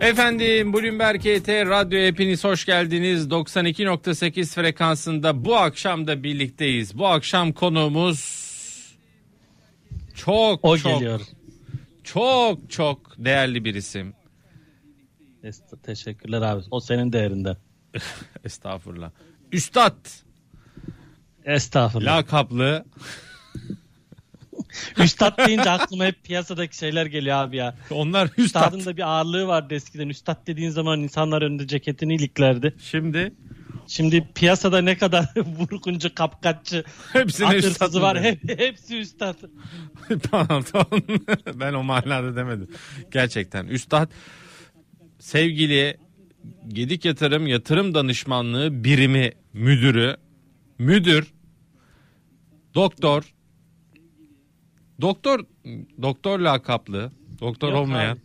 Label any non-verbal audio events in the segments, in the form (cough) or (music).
Efendim Bloomberg HT Radyo hepiniz hoş geldiniz. 92.8 frekansında bu akşam da birlikteyiz. Bu akşam konuğumuz çok O çok geliyor. çok çok değerli bir isim. Est- Teşekkürler abi. O senin değerinden. (laughs) Estağfurullah. Üstad Estağfurullah. lakaplı (laughs) Üstad deyince aklıma hep piyasadaki şeyler geliyor abi ya. onlar üstad. Üstadın da bir ağırlığı vardı eskiden. Üstad dediğin zaman insanlar önünde ceketini iliklerdi. Şimdi Şimdi piyasada ne kadar (laughs) vurguncu, kapkaççı, hepsine atırsızı var. Hep, hepsi üstad. (laughs) tamam tamam. ben o manada demedim. Gerçekten üstad sevgili Gedik Yatırım Yatırım Danışmanlığı Birimi Müdürü Müdür Doktor Doktor Doktor lakaplı Doktor Yok olmayan.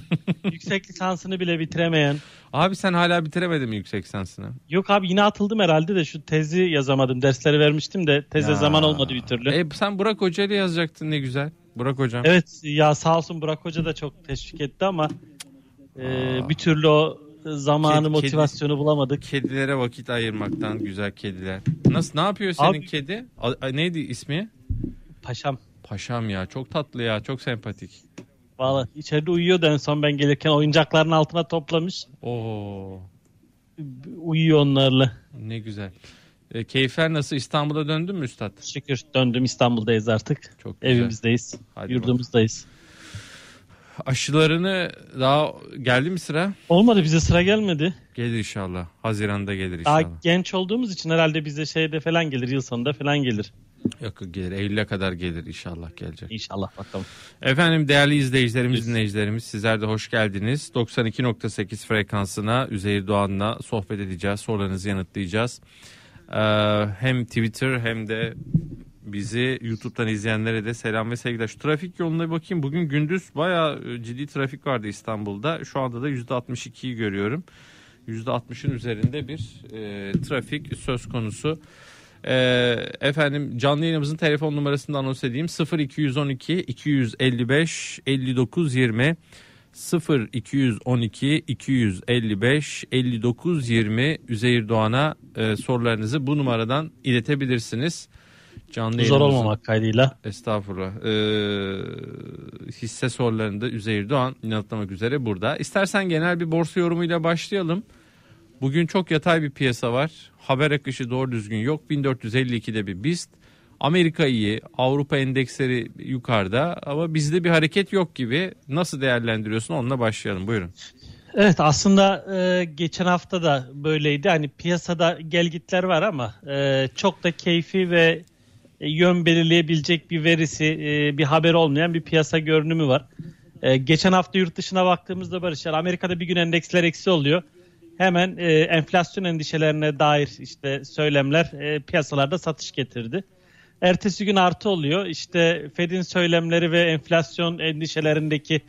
(laughs) Yüksek lisansını bile bitiremeyen. Abi sen hala bitiremedin mi yüksek lisansını? Yok abi yine atıldım herhalde de şu tezi yazamadım. Dersleri vermiştim de teze Ya. zaman olmadı bir türlü. E, sen Burak Hoca ile yazacaktın ne güzel. Burak Hocam. Evet ya sağ olsun Burak Hoca da çok teşvik etti ama e, bir türlü o zamanı Kedi- motivasyonu bulamadık. Kedilere vakit ayırmaktan güzel kediler. Nasıl ne yapıyor senin Abi- kedi? A- neydi ismi? Paşam Paşam ya çok tatlı ya çok sempatik. valla içeride uyuyordu en son ben gelirken oyuncakların altına toplamış. Oo Uyuyor onlarla. ne güzel. E, keyifler nasıl İstanbul'a döndün mü üstad? Şükür döndüm İstanbul'dayız artık. Çok güzel. Evimizdeyiz. Hadi yurdumuzdayız. Aşılarını daha geldi mi sıra? Olmadı bize sıra gelmedi. Gelir inşallah. Haziranda gelir Daha inşallah. genç olduğumuz için herhalde bize şeyde falan gelir. Yıl sonunda falan gelir. Yok gelir. Eylül'e kadar gelir inşallah gelecek. İnşallah bakalım. Efendim değerli izleyicilerimiz, Biz- dinleyicilerimiz sizler de hoş geldiniz. 92.8 frekansına Üzeyir Doğan'la sohbet edeceğiz. Sorularınızı yanıtlayacağız. Ee, hem Twitter hem de bizi YouTube'dan izleyenlere de selam ve sevgiler. Şu trafik yoluna bir bakayım. Bugün gündüz bayağı e, ciddi trafik vardı İstanbul'da. Şu anda da %62'yi görüyorum. %60'ın üzerinde bir e, trafik söz konusu. Ee, efendim canlı yayınımızın telefon numarasını da anons edeyim. 0212 255 59 20 0212 255 59 20 Üzeyir Doğan'a e, sorularınızı bu numaradan iletebilirsiniz. Canlı Zor yayınımızın- olmamak kaydıyla. Estağfurullah. Ee, hisse sorularında Üzeyir Doğan yanıtlamak üzere burada. İstersen genel bir borsa yorumuyla başlayalım. Bugün çok yatay bir piyasa var. Haber akışı doğru düzgün yok. 1452'de bir BIST. Amerika iyi, Avrupa endeksleri yukarıda ama bizde bir hareket yok gibi. Nasıl değerlendiriyorsun? Onunla başlayalım. Buyurun. Evet aslında e, geçen hafta da böyleydi. Hani piyasada gelgitler var ama e, çok da keyfi ve e, yön belirleyebilecek bir verisi, e, bir haber olmayan bir piyasa görünümü var. E, geçen hafta yurt dışına baktığımızda Barış, yani Amerika'da bir gün endeksler eksi oluyor. Hemen e, enflasyon endişelerine dair işte söylemler e, piyasalarda satış getirdi. Ertesi gün artı oluyor. İşte Fed'in söylemleri ve enflasyon endişelerindeki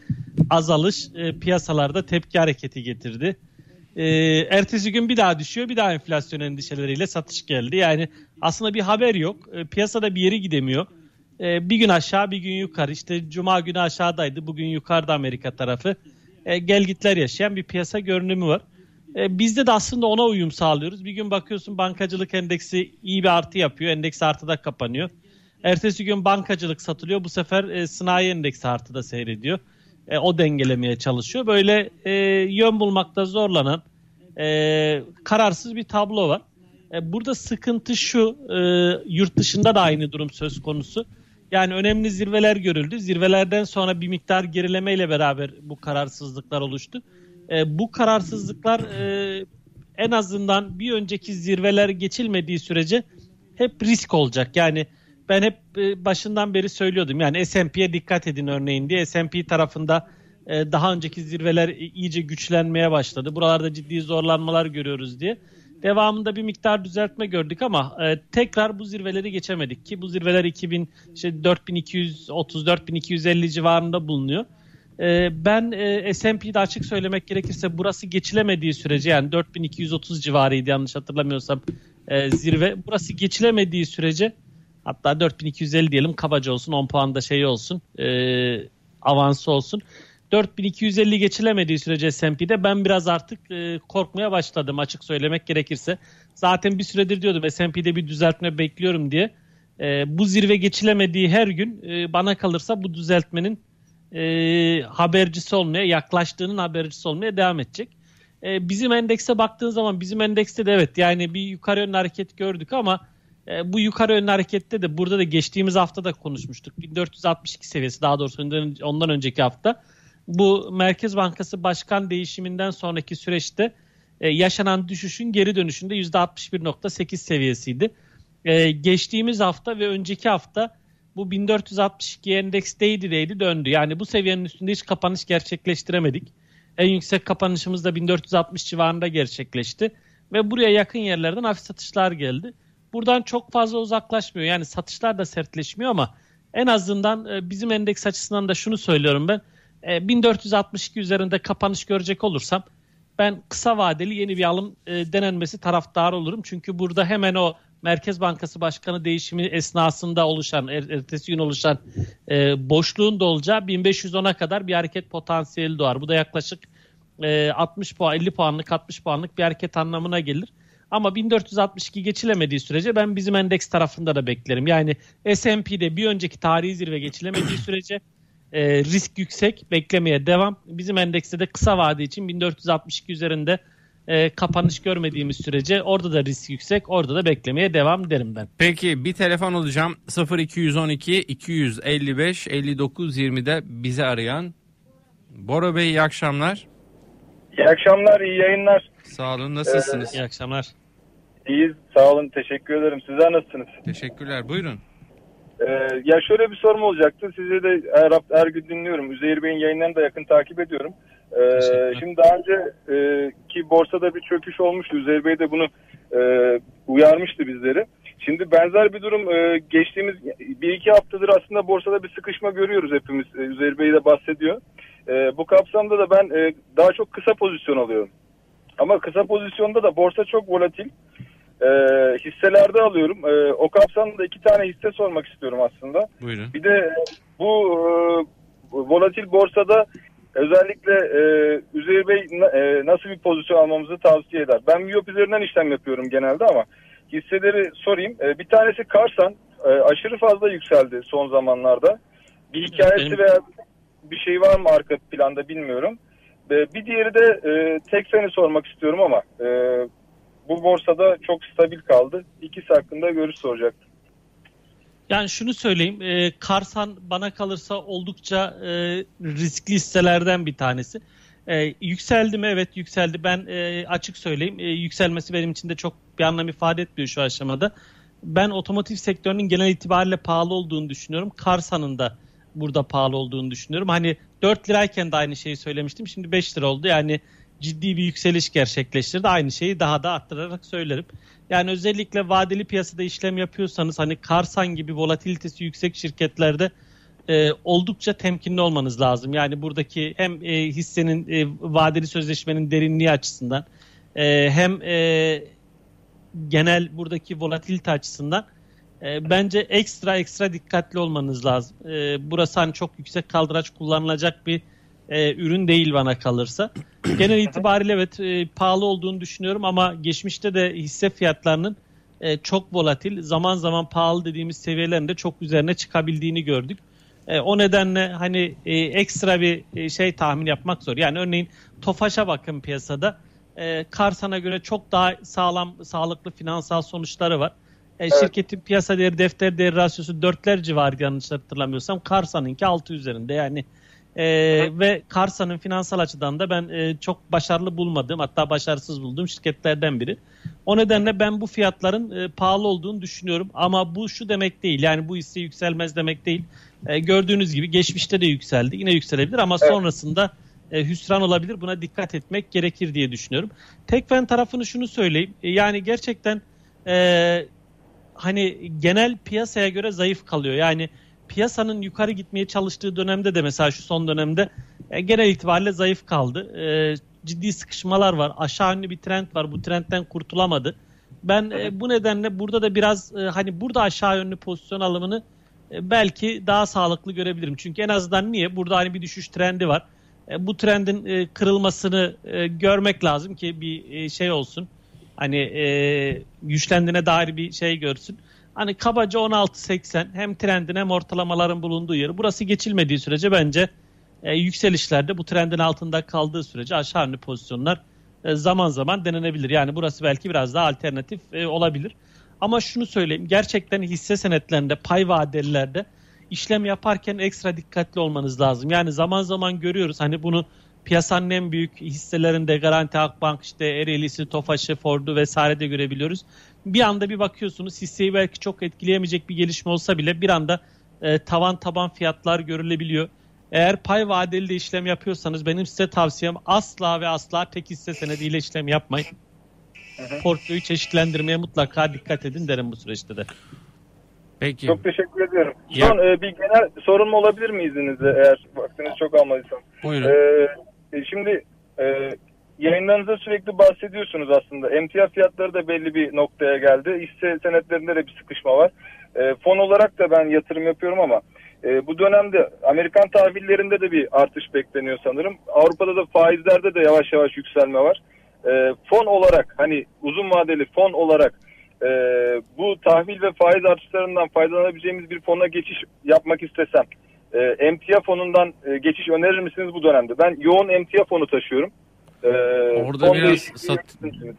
azalış e, piyasalarda tepki hareketi getirdi. E, ertesi gün bir daha düşüyor. Bir daha enflasyon endişeleriyle satış geldi. Yani aslında bir haber yok. E, piyasada bir yere gidemiyor. E, bir gün aşağı bir gün yukarı. İşte cuma günü aşağıdaydı. Bugün yukarıda Amerika tarafı. E, gelgitler yaşayan bir piyasa görünümü var. E, bizde de aslında ona uyum sağlıyoruz. Bir gün bakıyorsun bankacılık endeksi iyi bir artı yapıyor. Endeks artıda kapanıyor. Ertesi gün bankacılık satılıyor. Bu sefer e, sanayi endeksi artıda seyrediyor. E, o dengelemeye çalışıyor. Böyle e, yön bulmakta zorlanan e, kararsız bir tablo var. E, burada sıkıntı şu. E, yurt dışında da aynı durum söz konusu. Yani önemli zirveler görüldü. Zirvelerden sonra bir miktar gerilemeyle beraber bu kararsızlıklar oluştu. E, bu kararsızlıklar e, en azından bir önceki zirveler geçilmediği sürece hep risk olacak. Yani ben hep e, başından beri söylüyordum. Yani S&P'ye dikkat edin örneğin diye. S&P tarafında e, daha önceki zirveler iyice güçlenmeye başladı. Buralarda ciddi zorlanmalar görüyoruz diye. Devamında bir miktar düzeltme gördük ama e, tekrar bu zirveleri geçemedik ki bu zirveler 2000 işte 4230 4250 civarında bulunuyor. E, ben e, S&P'de açık söylemek gerekirse burası geçilemediği sürece yani 4230 civarıydı yanlış hatırlamıyorsam e, zirve. Burası geçilemediği sürece hatta 4250 diyelim kabaca olsun 10 puan da şey olsun e, avansı olsun. 4250 geçilemediği sürece S&P'de ben biraz artık e, korkmaya başladım açık söylemek gerekirse. Zaten bir süredir diyordum S&P'de bir düzeltme bekliyorum diye. E, bu zirve geçilemediği her gün bana kalırsa bu düzeltmenin e, habercisi olmaya, yaklaştığının habercisi olmaya devam edecek. E, bizim endekse baktığın zaman bizim endekste de evet yani bir yukarı yönlü hareket gördük ama e, bu yukarı yönlü harekette de burada da geçtiğimiz hafta da konuşmuştuk. 1462 seviyesi daha doğrusu ondan, ondan önceki hafta. Bu Merkez Bankası Başkan değişiminden sonraki süreçte e, yaşanan düşüşün geri dönüşünde %61.8 seviyesiydi. E, geçtiğimiz hafta ve önceki hafta bu 1462 endeksteydi deydi döndü. Yani bu seviyenin üstünde hiç kapanış gerçekleştiremedik. En yüksek kapanışımız da 1460 civarında gerçekleşti. Ve buraya yakın yerlerden hafif satışlar geldi. Buradan çok fazla uzaklaşmıyor. Yani satışlar da sertleşmiyor ama en azından e, bizim endeks açısından da şunu söylüyorum ben. 1462 e, üzerinde kapanış görecek olursam ben kısa vadeli yeni bir alım e, denenmesi taraftarı olurum. Çünkü burada hemen o Merkez Bankası Başkanı değişimi esnasında oluşan, er, ertesi gün oluşan e, boşluğun da olacağı 1510'a kadar bir hareket potansiyeli doğar. Bu da yaklaşık e, 60 puan, 50 puanlık, 60 puanlık bir hareket anlamına gelir. Ama 1462 geçilemediği sürece ben bizim endeks tarafında da beklerim. Yani S&P'de bir önceki tarihi zirve geçilemediği sürece e, risk yüksek, beklemeye devam. Bizim endekste de kısa vade için 1462 üzerinde e, kapanış görmediğimiz sürece orada da risk yüksek, orada da beklemeye devam derim ben. Peki bir telefon alacağım 0212 255 59 20'de bizi arayan Bora Bey iyi akşamlar. İyi akşamlar, iyi yayınlar. Sağ olun, nasılsınız? İyi akşamlar. İyiyiz, sağ olun, teşekkür ederim. Sizler nasılsınız? Teşekkürler, buyurun. Ee, ya şöyle bir sorum olacaktı. Sizi de her, her gün dinliyorum. Üzeyir Bey'in yayınlarını da yakın takip ediyorum. Ee, şimdi daha önce e, ki borsada bir çöküş olmuştu. Üzeyir Bey de bunu e, uyarmıştı bizleri. Şimdi benzer bir durum e, geçtiğimiz bir iki haftadır aslında borsada bir sıkışma görüyoruz hepimiz. E, Üzeyir Bey de bahsediyor. E, bu kapsamda da ben e, daha çok kısa pozisyon alıyorum. Ama kısa pozisyonda da borsa çok volatil. E, hisselerde alıyorum. E, o kapsamda iki tane hisse sormak istiyorum aslında. Buyurun. Bir de bu e, volatil borsada özellikle e, Üzeyir Bey e, nasıl bir pozisyon almamızı tavsiye eder. Ben Miyop üzerinden işlem yapıyorum genelde ama hisseleri sorayım. E, bir tanesi Karsan e, aşırı fazla yükseldi son zamanlarda. Bir hikayesi Benim... veya bir şey var mı arka planda bilmiyorum. E, bir diğeri de e, Tekfen'i sormak istiyorum ama e, bu borsada çok stabil kaldı. İkisi hakkında görüş soracaktım. Yani şunu söyleyeyim, e, Karsan bana kalırsa oldukça e, riskli hisselerden bir tanesi. E, yükseldi mi? Evet yükseldi. Ben e, açık söyleyeyim, e, yükselmesi benim için de çok bir anlam ifade etmiyor şu aşamada. Ben otomotiv sektörünün genel itibariyle pahalı olduğunu düşünüyorum. Karsan'ın da burada pahalı olduğunu düşünüyorum. Hani 4 lirayken de aynı şeyi söylemiştim. Şimdi 5 lira oldu. Yani ciddi bir yükseliş gerçekleştirdi. Aynı şeyi daha da arttırarak söylerim. Yani özellikle vadeli piyasada işlem yapıyorsanız hani Karsan gibi volatilitesi yüksek şirketlerde e, oldukça temkinli olmanız lazım. Yani buradaki hem e, hissenin e, vadeli sözleşmenin derinliği açısından e, hem e, genel buradaki volatilite açısından e, bence ekstra ekstra dikkatli olmanız lazım. E, burası hani çok yüksek kaldıraç kullanılacak bir e, ürün değil bana kalırsa. (clears throat) Genel itibariyle evet e, pahalı olduğunu düşünüyorum ama geçmişte de hisse fiyatlarının e, çok volatil, zaman zaman pahalı dediğimiz seviyelerinde çok üzerine çıkabildiğini gördük. E, o nedenle hani e, ekstra bir e, şey tahmin yapmak zor. Yani örneğin Tofaş'a bakın piyasada. E, Karsan'a göre çok daha sağlam, sağlıklı finansal sonuçları var. E, evet. Şirketin piyasa değeri, defter değeri rasyosu dörtler civarı yanlış hatırlamıyorsam. Karsan'ınki altı üzerinde. Yani e, ve Karsa'nın finansal açıdan da ben e, çok başarılı bulmadığım hatta başarısız bulduğum şirketlerden biri. O nedenle ben bu fiyatların e, pahalı olduğunu düşünüyorum ama bu şu demek değil yani bu hisse yükselmez demek değil. E, gördüğünüz gibi geçmişte de yükseldi yine yükselebilir ama evet. sonrasında e, hüsran olabilir buna dikkat etmek gerekir diye düşünüyorum. Tekfen tarafını şunu söyleyeyim e, yani gerçekten e, hani genel piyasaya göre zayıf kalıyor yani piyasanın yukarı gitmeye çalıştığı dönemde de mesela şu son dönemde e, genel itibariyle zayıf kaldı. E, ciddi sıkışmalar var. Aşağı yönlü bir trend var. Bu trendten kurtulamadı. Ben e, bu nedenle burada da biraz e, hani burada aşağı yönlü pozisyon alımını e, belki daha sağlıklı görebilirim. Çünkü en azından niye? Burada hani bir düşüş trendi var. E, bu trendin e, kırılmasını e, görmek lazım ki bir e, şey olsun. Hani e, güçlendiğine dair bir şey görsün. Hani kabaca 16.80 hem trendin hem ortalamaların bulunduğu yer. Burası geçilmediği sürece bence e, yükselişlerde bu trendin altında kaldığı sürece aşağı yönlü pozisyonlar e, zaman zaman denenebilir. Yani burası belki biraz daha alternatif e, olabilir. Ama şunu söyleyeyim. Gerçekten hisse senetlerinde, pay vadelilerde işlem yaparken ekstra dikkatli olmanız lazım. Yani zaman zaman görüyoruz hani bunu piyasanın en büyük hisselerinde Garanti Akbank, işte Ereğlisi, Tofaş'ı, Ford'u vesaire de görebiliyoruz. Bir anda bir bakıyorsunuz hisseyi belki çok etkileyemeyecek bir gelişme olsa bile bir anda e, tavan taban fiyatlar görülebiliyor. Eğer pay vadeli de işlem yapıyorsanız benim size tavsiyem asla ve asla tek hisse senediyle işlem yapmayın. Portföyü çeşitlendirmeye mutlaka dikkat edin derim bu süreçte de. Peki. Çok teşekkür ediyorum. Ya- Son e, bir genel sorun mu olabilir mi izninizle eğer vaktiniz çok almadıysam? Buyurun. Ee, e, şimdi e, yayınlarınızda sürekli bahsediyorsunuz aslında. Emtia fiyatları da belli bir noktaya geldi. Hisse senetlerinde de bir sıkışma var. E, fon olarak da ben yatırım yapıyorum ama e, bu dönemde Amerikan tahvillerinde de bir artış bekleniyor sanırım. Avrupa'da da faizlerde de yavaş yavaş yükselme var. E, fon olarak hani uzun vadeli fon olarak e, bu tahvil ve faiz artışlarından faydalanabileceğimiz bir fona geçiş yapmak istesem e, emtia fonundan e, geçiş önerir misiniz bu dönemde? Ben yoğun emtia fonu taşıyorum. E, Orada biraz sat,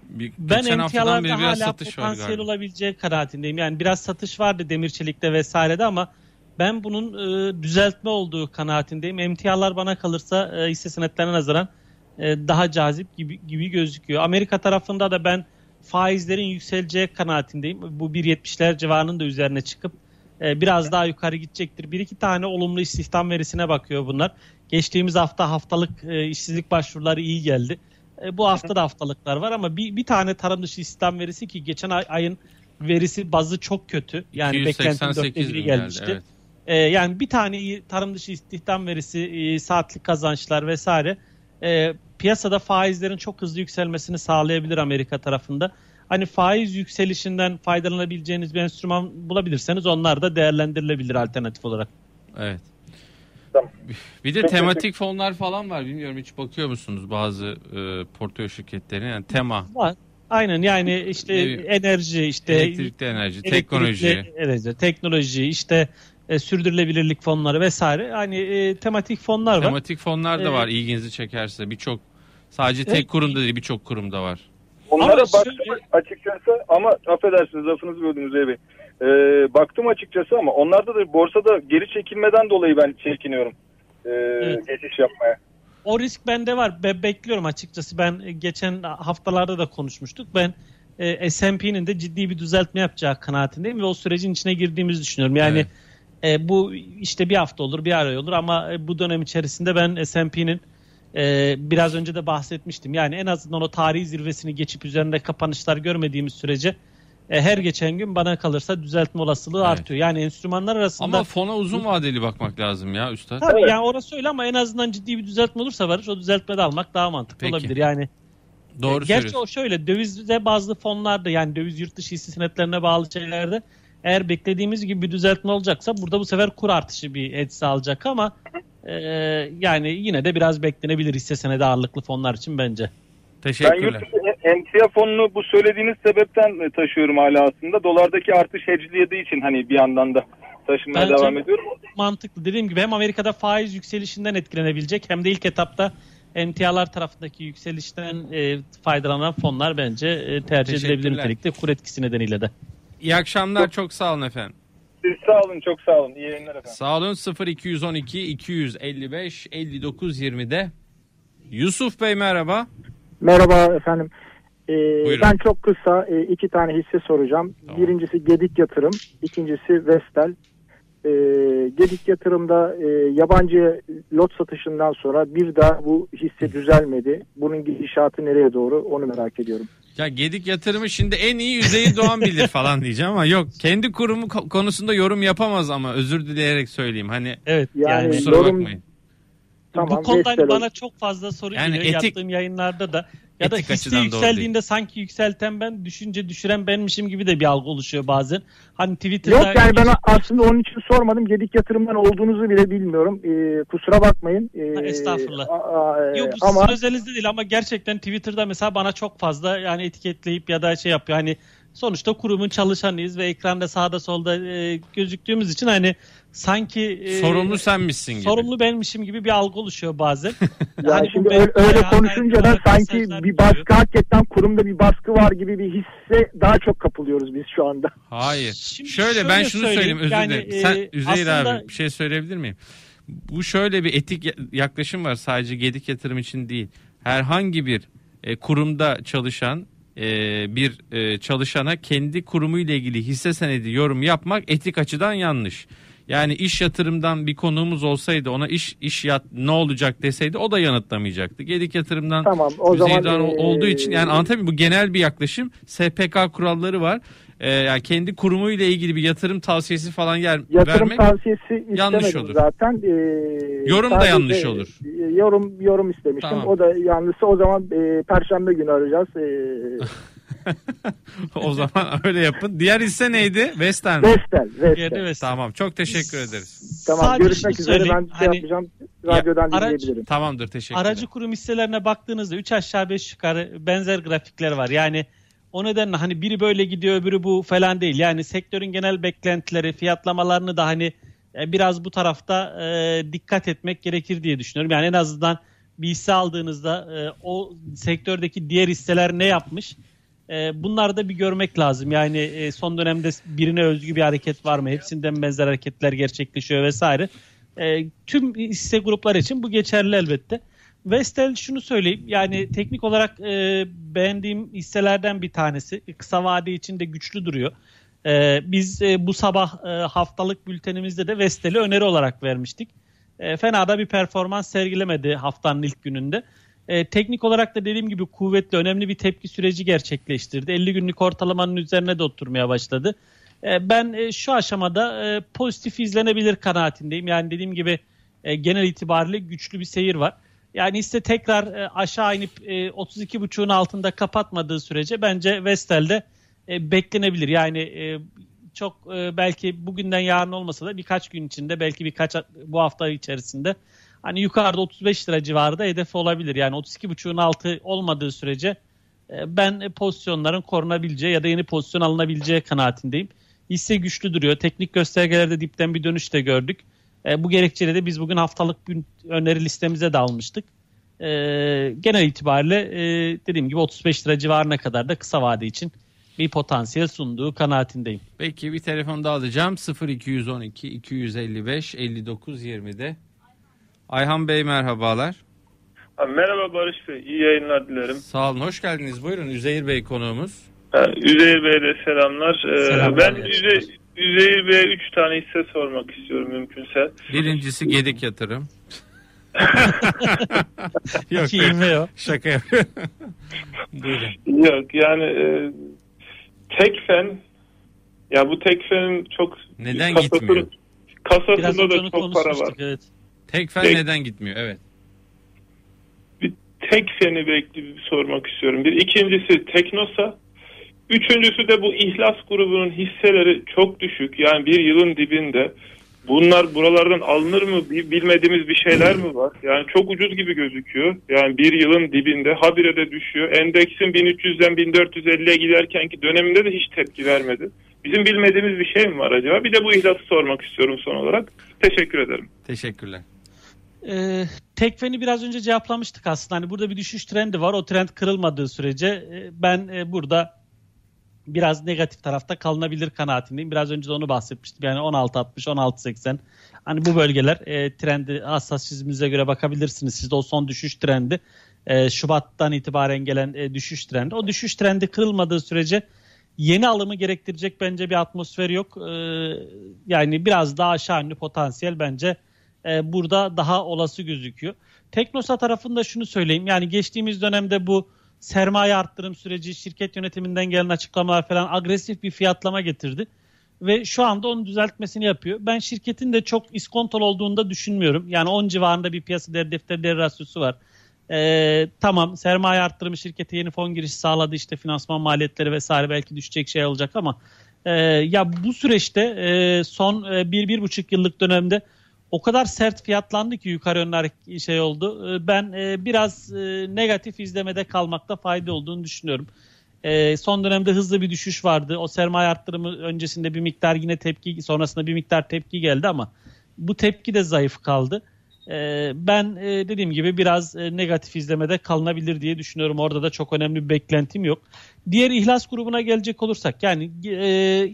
bir, Ben emtialarda beri biraz hala satış potansiyel olabileceği kanaatindeyim. Yani biraz satış vardı demir çelikte vesairede ama ben bunun e, düzeltme olduğu kanaatindeyim. Emtialar bana kalırsa e, hisse senetlerine nazaran e, daha cazip gibi, gibi gözüküyor. Amerika tarafında da ben faizlerin yükseleceği kanaatindeyim. Bu 1.70'ler civarının da üzerine çıkıp e, biraz daha yukarı gidecektir. Bir iki tane olumlu istihdam verisine bakıyor bunlar. Geçtiğimiz hafta haftalık e, işsizlik başvuruları iyi geldi. E, bu hafta da haftalıklar var ama bir, bir tane tarım dışı istihdam verisi ki geçen ay, ayın verisi bazı çok kötü. Yani beklentinin dörtte 288 biri bin geldi. gelmişti. Evet. E, yani bir tane iyi tarım dışı istihdam verisi, e, saatlik kazançlar vesaire e, piyasada faizlerin çok hızlı yükselmesini sağlayabilir Amerika tarafında. Hani faiz yükselişinden faydalanabileceğiniz bir enstrüman bulabilirseniz onlar da değerlendirilebilir alternatif olarak. Evet. Tamam. Bir de Çok tematik fonlar falan var. Bilmiyorum hiç bakıyor musunuz bazı e, portföy şirketlerine? Yani tema, Var. Aynen yani işte Evet. enerji, işte elektrikli enerji, elektrikli teknoloji. enerji, teknoloji, işte e, sürdürülebilirlik fonları vesaire. Hani e, tematik fonlar var. Tematik fonlar da Evet. var ilginizi çekerse. Birçok sadece tek Evet. kurumda değil birçok kurumda var. Onlara şöyle- açıkçası ama affedersiniz lafınızı böldüm Üzey Bey. Ee, baktım açıkçası ama onlarda da borsada geri çekilmeden dolayı ben çekiniyorum. Ee, Evet. Geçiş yapmaya. O risk bende var. Be- bekliyorum açıkçası. Ben e, geçen haftalarda da konuşmuştuk. Ben e, S&P'nin de ciddi bir düzeltme yapacağı kanaatindeyim ve o sürecin içine girdiğimizi düşünüyorum. Yani e, bu işte bir hafta olur, bir ay olur ama e, bu dönem içerisinde ben S&P'nin e, biraz önce de bahsetmiştim. Yani en azından o tarihi zirvesini geçip üzerinde kapanışlar görmediğimiz sürece e, her geçen gün bana kalırsa düzeltme olasılığı Evet. artıyor. Yani enstrümanlar arasında Ama fona uzun vadeli bakmak lazım ya üstad. Tabii Evet. yani orası öyle ama en azından ciddi bir düzeltme olursa varış o düzeltme de almak daha mantıklı Peki. olabilir. Yani Doğru gerçi söylüyorsun. o şöyle dövize bazı fonlarda yani döviz yurt dışı hisse senetlerine bağlı şeylerde eğer beklediğimiz gibi bir düzeltme olacaksa burada bu sefer kur artışı bir etki sağlayacak ama e, yani yine de biraz beklenebilir hisse senedi ağırlıklı fonlar için bence. Ben yurt Teşekkürler. emtia fonunu bu söylediğiniz sebepten e, taşıyorum hala aslında. Dolardaki artış hedgelediği için hani bir yandan da taşımaya Bence- devam ediyorum. Mantıklı dediğim gibi hem Amerika'da faiz yükselişinden etkilenebilecek hem de ilk etapta emtialar tarafındaki yükselişten e, faydalanan fonlar bence e, tercih edilebilir Teşekkürler. nitelikte kur etkisi nedeniyle de. İyi akşamlar çok sağ olun efendim. Siz sağ olun çok sağ olun. İyi yayınlar efendim. Sağ olun 0212 255 59 20'de. Yusuf Bey merhaba. Merhaba efendim. Ee, Buyurun. ben çok kısa e, iki tane hisse soracağım. Tamam. Birincisi Gedik Yatırım, ikincisi Vestel. Ee, Gedik Yatırım'da e, yabancı lot satışından sonra bir daha bu hisse düzelmedi. Bunun gidişatı nereye doğru onu merak ediyorum. Ya Gedik yatırımı şimdi en iyi yüzeyi Doğan bilir (laughs) falan diyeceğim ama yok. Kendi kurumu ko- konusunda yorum yapamaz ama özür dileyerek söyleyeyim. Hani Evet Yani yani, kusura yorum- bakmayın. Tamam, bu konuda hani bana çok fazla soru Yani geliyor. etik- Yaptığım yayınlarda da Ya da doğru yükseldiğinde sanki yükselten ben, düşünce düşüren benmişim gibi de bir algı oluşuyor bazen. Hani Twitter'da... Yok yani ben aslında onun için sormadım. Gedik yatırımdan olduğunuzu bile bilmiyorum. Ee, kusura bakmayın. Ee, Ha, estağfurullah. a- a- Yok bu ama sizin özelinizde değil ama gerçekten Twitter'da mesela bana çok fazla yani etiketleyip ya da şey yapıyor. Hani sonuçta kurumun çalışanıyız ve ekranda sağda solda e, gözüktüğümüz için hani sanki e, Sorumlu senmişsin gibi. sorumlu benmişim gibi bir algı oluşuyor bazen. (laughs) ya Hani şimdi ben- öyle, öyle konuşunca da sanki bir baskı hakikaten kurumda bir baskı var gibi bir hisse daha çok kapılıyoruz biz şu anda. Hayır. Şimdi şöyle, ben şöyle şunu söyleyeyim, söyleyeyim özür yani, dilerim. e, Sen Üzeyir aslında- abi bir şey söyleyebilir miyim? Bu şöyle bir etik ya- yaklaşım var sadece gedik yatırım için değil. Herhangi bir e, kurumda çalışan e, bir e, çalışana kendi kurumuyla ilgili hisse senedi yorum yapmak etik açıdan yanlış. Yani iş yatırımdan bir konuğumuz olsaydı ona iş iş yat ne olacak deseydi o da yanıtlamayacaktı. Gedik yatırımdan Tamam o zaman olduğu için yani anlatabiliyor? Bu genel bir yaklaşım. SPK kuralları var. Ee, yani kendi kurumuyla ilgili bir yatırım tavsiyesi falan yer, yatırım vermek tavsiyesi yanlış olur. zaten. Ee, Yorum da yanlış olur. Yorum yorum istemiştim. Tamam. O da yanlışsa o zaman e, perşembe günü arayacağız. E, (laughs) (laughs) o zaman öyle yapın. Diğer hisse neydi? West Ham. Vestel, Vestel. Yerde ve- Tamam çok teşekkür ederiz. Tamam Sadece görüşmek şunu üzere. Ben şey hani- yapacağım. Radyodan araç- dinleyebilirim. Tamamdır teşekkür Aracı ederim. kurum hisselerine baktığınızda 3 aşağı 5 yukarı benzer grafikler var. Yani o nedenle hani biri böyle gidiyor öbürü bu falan değil. Yani sektörün genel beklentileri, fiyatlamalarını da hani e, biraz bu tarafta e, dikkat etmek gerekir diye düşünüyorum. Yani en azından bir hisse aldığınızda e, o sektördeki diğer hisseler ne yapmış? E, bunları da bir görmek lazım. Yani e, son dönemde birine özgü bir hareket var mı? Hepsinden benzer hareketler gerçekleşiyor vesaire. E, tüm hisse grupları için bu geçerli elbette. Vestel şunu söyleyeyim yani teknik olarak e, beğendiğim hisselerden bir tanesi. Kısa vade için de güçlü duruyor. E, biz e, bu sabah e, haftalık bültenimizde de Vestel'i öneri olarak vermiştik. E, fena da bir performans sergilemedi haftanın ilk gününde. E, teknik olarak da dediğim gibi kuvvetli, önemli bir tepki süreci gerçekleştirdi. 50 günlük ortalamanın üzerine de oturmaya başladı. E, ben e, şu aşamada e, pozitif izlenebilir kanaatindeyim. Yani dediğim gibi e, genel itibariyle güçlü bir seyir var. Yani hisse tekrar e, aşağı inip e, 32.5'un altında kapatmadığı sürece bence Vestel'de e, beklenebilir. Yani e, çok e, belki bugünden yarın olmasa da birkaç gün içinde belki birkaç bu hafta içerisinde hani yukarıda 35 lira civarında hedef olabilir. Yani 32.5'un altı olmadığı sürece e, ben pozisyonların korunabileceği ya da yeni pozisyon alınabileceği kanaatindeyim. Hisse güçlü duruyor. Teknik göstergelerde dipten bir dönüş de gördük. E, bu gerekçeyle de biz bugün haftalık öneri listemize de almıştık. E, genel itibariyle e, dediğim gibi 35 lira civarına kadar da kısa vade için bir potansiyel sunduğu kanaatindeyim. Peki bir telefon daha alacağım. 0212 255 59 20'de. Ayhan Bey merhabalar. Ha, Merhaba Barış Bey, iyi yayınlar dilerim. Sağ olun hoş geldiniz. Buyurun Üzeyir Bey konuğumuz. Ha, Üzeyir Bey'e de selamlar. Ee, Selamlar, ben Üzey, Üzeyir Bey'e 3 tane hisse sormak istiyorum mümkünse. Birincisi Gedik Yatırım. (laughs) Yok o. şaka yapıyorum. (laughs) Yok yani e, Tekfen ya bu Tekfen'in çok Neden kasasını- gitmiyor? Biraz Kasasında önce da çok para var. konuşmuştuk. Evet. Tekfen Tek- neden gitmiyor? Evet. bir tek feni bekli sormak istiyorum. Bir ikincisi Teknosa. Üçüncüsü de bu İhlas grubunun hisseleri çok düşük. Yani bir yılın dibinde. Bunlar buralardan alınır mı? Bi- Bilmediğimiz bir şeyler mi var? Yani çok ucuz gibi gözüküyor. Yani bir yılın dibinde habire de düşüyor. Endeksin 1300'den 1450'ye giderkenki döneminde de hiç tepki vermedi. Bizim bilmediğimiz bir şey mi var acaba? Bir de bu ihlası sormak istiyorum son olarak. Teşekkür ederim. Teşekkürler. Ee, Tekfen'i biraz önce cevaplamıştık aslında. Hani burada bir düşüş trendi var. O trend kırılmadığı sürece e, ben e, burada biraz negatif tarafta kalınabilir kanaatindeyim. Biraz önce de onu bahsetmiştim. Yani 16.60, 16.80. Hani bu bölgeler e, trendi hassas çiziminize göre bakabilirsiniz. Siz de o son düşüş trendi e, Şubat'tan itibaren gelen e, düşüş trendi. O düşüş trendi kırılmadığı sürece yeni alımı gerektirecek bence bir atmosfer yok. E, yani biraz daha aşağı yönlü potansiyel bence e, burada daha olası gözüküyor. Teknosa tarafında şunu söyleyeyim. Yani geçtiğimiz dönemde bu sermaye arttırım süreci, şirket yönetiminden gelen açıklamalar falan agresif bir fiyatlama getirdi. Ve şu anda onun düzeltmesini yapıyor. Ben şirketin de çok iskontol olduğunu da düşünmüyorum. Yani 10 civarında bir piyasa değer defter değer rasyosu var. E, tamam sermaye arttırımı şirkete yeni fon girişi sağladı işte finansman maliyetleri vesaire belki düşecek şey olacak ama e, ya bu süreçte e, son e, bir, bir buçuk yıllık dönemde o kadar sert fiyatlandı ki yukarı yönlü şey oldu. E, ben e, biraz e, negatif izlemede kalmakta fayda olduğunu düşünüyorum. E, son dönemde hızlı bir düşüş vardı. O sermaye arttırımı öncesinde bir miktar yine tepki sonrasında bir miktar tepki geldi ama bu tepki de zayıf kaldı. E, ben e, dediğim gibi biraz negatif izlemede kalınabilir diye düşünüyorum. Orada da çok önemli bir beklentim yok. Diğer ihlas grubuna gelecek olursak yani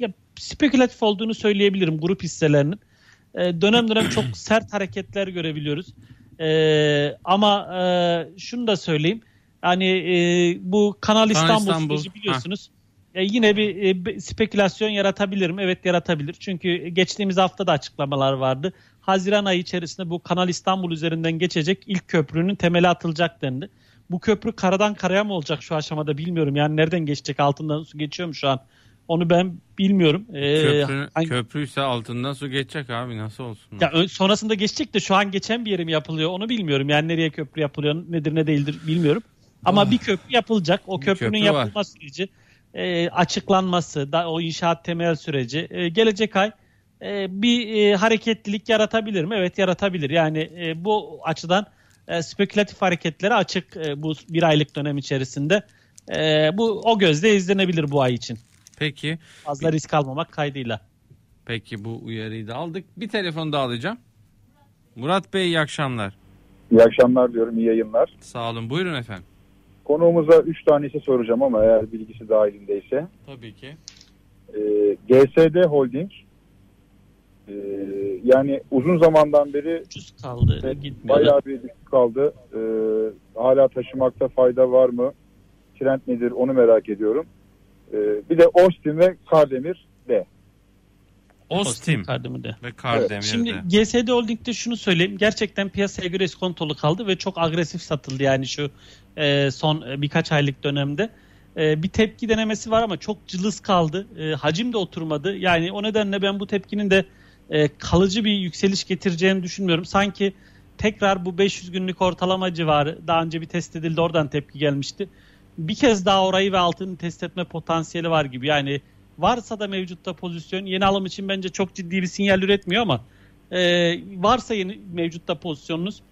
ya, spekülatif olduğunu söyleyebilirim grup hisselerinin. E, dönem dönem çok (clears throat) sert hareketler görebiliyoruz. E, ama e, şunu da söyleyeyim. Hani e, bu Kanal İstanbul, İstanbul. süreci biliyorsunuz. E, yine bir e, spekülasyon yaratabilir mi? Evet yaratabilir. Çünkü geçtiğimiz hafta da açıklamalar vardı. Haziran ayı içerisinde bu Kanal İstanbul üzerinden geçecek ilk köprünün temeli atılacak dendi. Bu köprü karadan karaya mı olacak şu aşamada bilmiyorum. Yani nereden geçecek altından su geçiyor mu şu an? Onu ben bilmiyorum. Ee, Köprü, hangi... Köprüyse altından su geçecek abi nasıl olsun? Ya sonrasında geçecek de şu an geçen bir yerim yapılıyor onu bilmiyorum. Yani nereye köprü yapılıyor nedir ne değildir bilmiyorum. Ama oh. bir köprü yapılacak. O köprünün köprü yapılma var. süreci, e, açıklanması, da o inşaat temel süreci e, gelecek ay e, bir e, hareketlilik yaratabilir mi? Evet yaratabilir. Yani e, bu açıdan e, spekülatif hareketlere açık e, bu bir aylık dönem içerisinde. E, bu o gözle izlenebilir bu ay için. Peki. Fazla risk almamak kaydıyla. Peki bu uyarıyı da aldık. Bir telefon daha alacağım. Murat Bey iyi akşamlar. İyi akşamlar diyorum, iyi yayınlar. Sağ olun, buyurun efendim. Konuğumuza 3 tanesi soracağım ama eğer bilgisi dahilindeyse. Tabii ki. Ee, GSD Holding ee, yani uzun zamandan beri ucuz kaldı. E, bayağı bir düşük kaldı. Ee, hala taşımakta fayda var mı? Trend nedir onu merak ediyorum. Ee, bir de Ostim ve Kardemir de. Ostim Kardemir de. ve Kardemir evet. Şimdi GSD Holding'de şunu söyleyeyim. Gerçekten piyasaya göre iskontolu kaldı ve çok agresif satıldı yani şu e, son e, birkaç aylık dönemde. E, bir tepki denemesi var ama çok cılız kaldı. E, hacim de oturmadı. Yani o nedenle ben bu tepkinin de e, kalıcı bir yükseliş getireceğini düşünmüyorum. Sanki tekrar bu 500 günlük ortalama civarı daha önce bir test edildi oradan tepki gelmişti. Bir kez daha orayı ve altını test etme potansiyeli var gibi. Yani varsa da mevcutta pozisyon yeni alım için bence çok ciddi bir sinyal üretmiyor ama e, varsa yeni mevcutta pozisyonunuz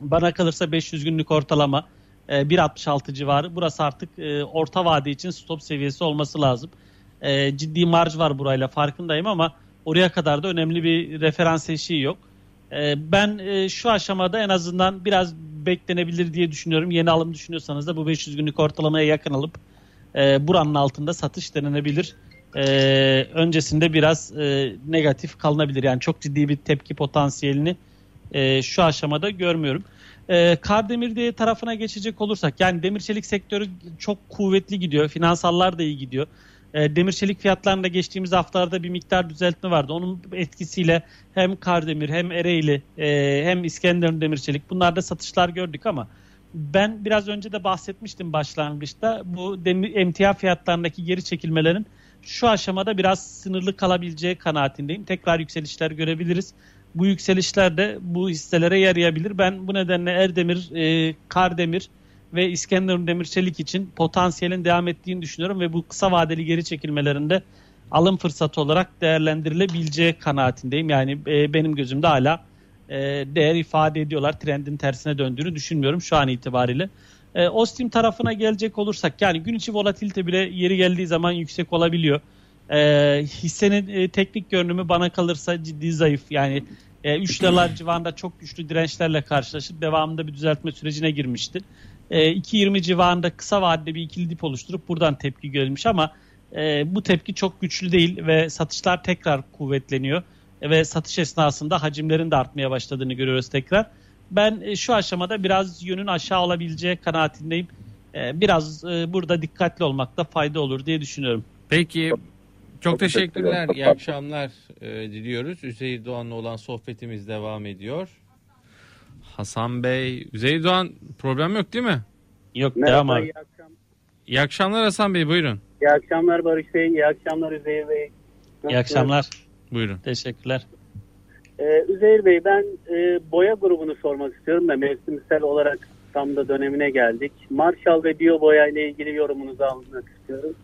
bana kalırsa 500 günlük ortalama e, 1.66 civarı. Burası artık e, orta vade için stop seviyesi olması lazım. E, ciddi marj var burayla farkındayım ama Oraya kadar da önemli bir referans eşiği yok. E, ben e, şu aşamada en azından biraz beklenebilir diye düşünüyorum. Yeni alım düşünüyorsanız da bu 500 günlük ortalamaya yakın alıp e, buranın altında satış denenebilir. E, öncesinde biraz e, negatif kalınabilir. Yani çok ciddi bir tepki potansiyelini şu aşamada görmüyorum. E, Kardemir tarafına geçecek olursak yani demir çelik sektörü çok kuvvetli gidiyor. Finansallar da iyi gidiyor. E, demir çelik fiyatlarında geçtiğimiz haftalarda bir miktar düzeltme vardı. Onun etkisiyle hem Kardemir hem Ereğli e, hem İskenderun demir çelik bunlarda satışlar gördük ama ben biraz önce de bahsetmiştim başlangıçta bu demir, emtia fiyatlarındaki geri çekilmelerin şu aşamada biraz sınırlı kalabileceği kanaatindeyim. Tekrar yükselişler görebiliriz. Bu yükselişler de bu hisselere yarayabilir. Ben bu nedenle Erdemir, e, Kardemir ve İskenderun Demirçelik için potansiyelin devam ettiğini düşünüyorum ve bu kısa vadeli geri çekilmelerinde alım fırsatı olarak değerlendirilebileceği kanaatindeyim. Yani e, benim gözümde hala e, değer ifade ediyorlar. Trendin tersine döndüğünü düşünmüyorum şu an itibariyle. E, Ostim tarafına gelecek olursak yani gün içi volatilite bile yeri geldiği zaman yüksek olabiliyor. E, hissenin e, teknik görünümü bana kalırsa ciddi zayıf. Yani e, 3 liralar civarında çok güçlü dirençlerle karşılaşıp devamında bir düzeltme sürecine girmişti e, 2.20 civarında kısa vadede bir ikili dip oluşturup buradan tepki görülmüş ama e, bu tepki çok güçlü değil ve satışlar tekrar kuvvetleniyor e, ve satış esnasında hacimlerin de artmaya başladığını görüyoruz tekrar. Ben e, şu aşamada biraz yönün aşağı olabileceği kanaatindeyim. E, biraz e, burada dikkatli olmakta fayda olur diye düşünüyorum. Peki çok teşekkürler. İyi akşamlar e, diliyoruz. Üzeyir Doğan'la olan sohbetimiz devam ediyor. Hasan Bey, Üzeyir Doğan problem yok değil mi? Yok Merhaba, devam abi. Iyi, akşam. iyi akşamlar Hasan Bey buyurun. İyi akşamlar Barış Bey, iyi akşamlar Üzeyir Bey. Nasılsınız? İyi akşamlar. Buyurun. Teşekkürler. Ee, Üzeyir Bey ben e, boya grubunu sormak istiyorum da mevsimsel olarak tam da dönemine geldik. Marshall ve Biyoboya ile ilgili yorumunuzu almak istiyorum.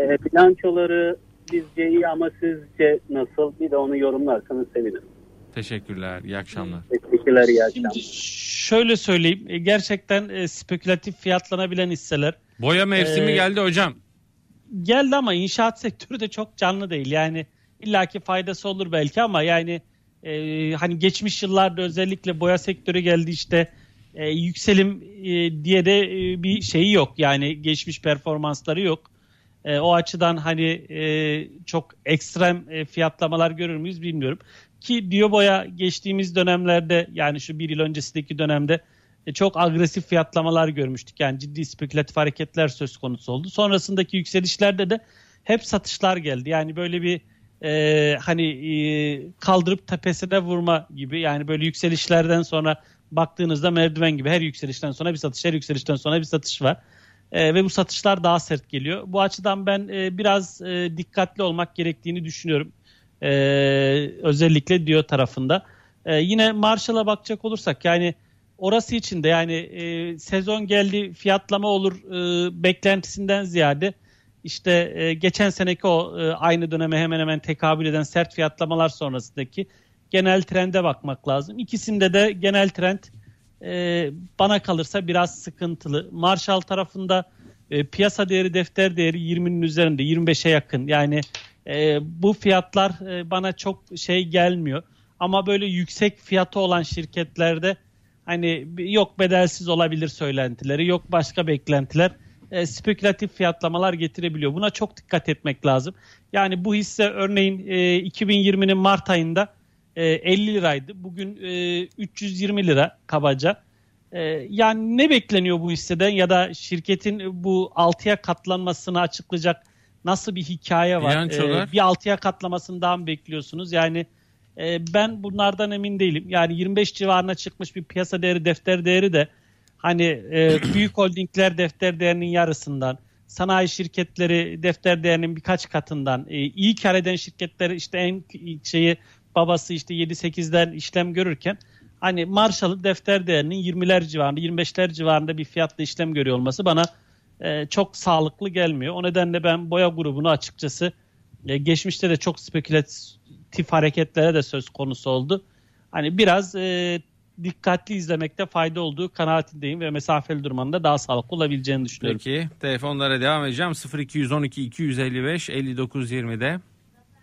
E, bilançoları bizce iyi ama sizce nasıl? Bir de onu yorumlarsanız sevinirim. Teşekkürler. İyi akşamlar. Teşekkürler, iyi akşamlar. Şimdi şöyle söyleyeyim. e, Gerçekten e, spekülatif fiyatlanabilen hisseler Boya mevsimi Ee, geldi hocam. geldi ama inşaat (laughs) sektörü de çok canlı değil. Yani illaki faydası olur belki ama yani e, hani geçmiş yıllarda özellikle boya sektörü geldi işte e, yükselim e, diye de e, bir şeyi yok. Yani geçmiş performansları yok. E, o açıdan hani e, çok ekstrem e, fiyatlamalar görür müyüz bilmiyorum. Ki Diyoboya geçtiğimiz dönemlerde yani şu bir yıl öncesindeki dönemde e, çok agresif fiyatlamalar görmüştük. Yani ciddi spekülatif hareketler söz konusu oldu. Sonrasındaki yükselişlerde de hep satışlar geldi. Yani böyle bir e, hani e, kaldırıp tepesine vurma gibi yani böyle yükselişlerden sonra baktığınızda merdiven gibi her yükselişten sonra bir satış, her yükselişten sonra bir satış var. E, ve bu satışlar daha sert geliyor. Bu açıdan ben e, biraz e, dikkatli olmak gerektiğini düşünüyorum. E, özellikle diyor tarafında. E, yine Marshall'a bakacak olursak yani orası için de yani e, sezon geldi fiyatlama olur e, beklentisinden ziyade işte e, geçen seneki o e, aynı döneme hemen hemen tekabül eden sert fiyatlamalar sonrasındaki genel trende bakmak lazım. İkisinde de genel trend e, bana kalırsa biraz sıkıntılı. Marshall tarafında e, piyasa değeri defter değeri 20'nin üzerinde 25'e yakın. Yani e, bu fiyatlar e, bana çok şey gelmiyor. Ama böyle yüksek fiyatı olan şirketlerde hani yok bedelsiz olabilir söylentileri, yok başka beklentiler e, spekülatif fiyatlamalar getirebiliyor. Buna çok dikkat etmek lazım. Yani bu hisse örneğin e, 2020'nin Mart ayında e, 50 liraydı. Bugün e, 320 lira kabaca. E, yani ne bekleniyor bu hisseden ya da şirketin bu 6'ya katlanmasını açıklayacak nasıl bir hikaye var? Bilançolar? E, bir 6'ya katlamasından bekliyorsunuz. Yani e, ben bunlardan emin değilim. Yani 25 civarına çıkmış bir piyasa değeri, defter değeri de hani e, (clears throat) büyük holdingler defter değerinin yarısından, sanayi şirketleri defter değerinin birkaç katından, e, iyi kar eden şirketler işte en şeyi babası işte 7-8'den işlem görürken hani Marshall'ın defter değerinin 20'ler civarında, 25'ler civarında bir fiyatla işlem görüyor olması bana e, çok sağlıklı gelmiyor. O nedenle ben boya grubunu açıkçası e, geçmişte de çok spekülatif hareketlere de söz konusu oldu. Hani biraz e, dikkatli izlemekte fayda olduğu kanaatindeyim ve mesafeli durmanın da daha sağlıklı olabileceğini düşünüyorum. Peki telefonlara devam edeceğim. 0212 255 59 20'de.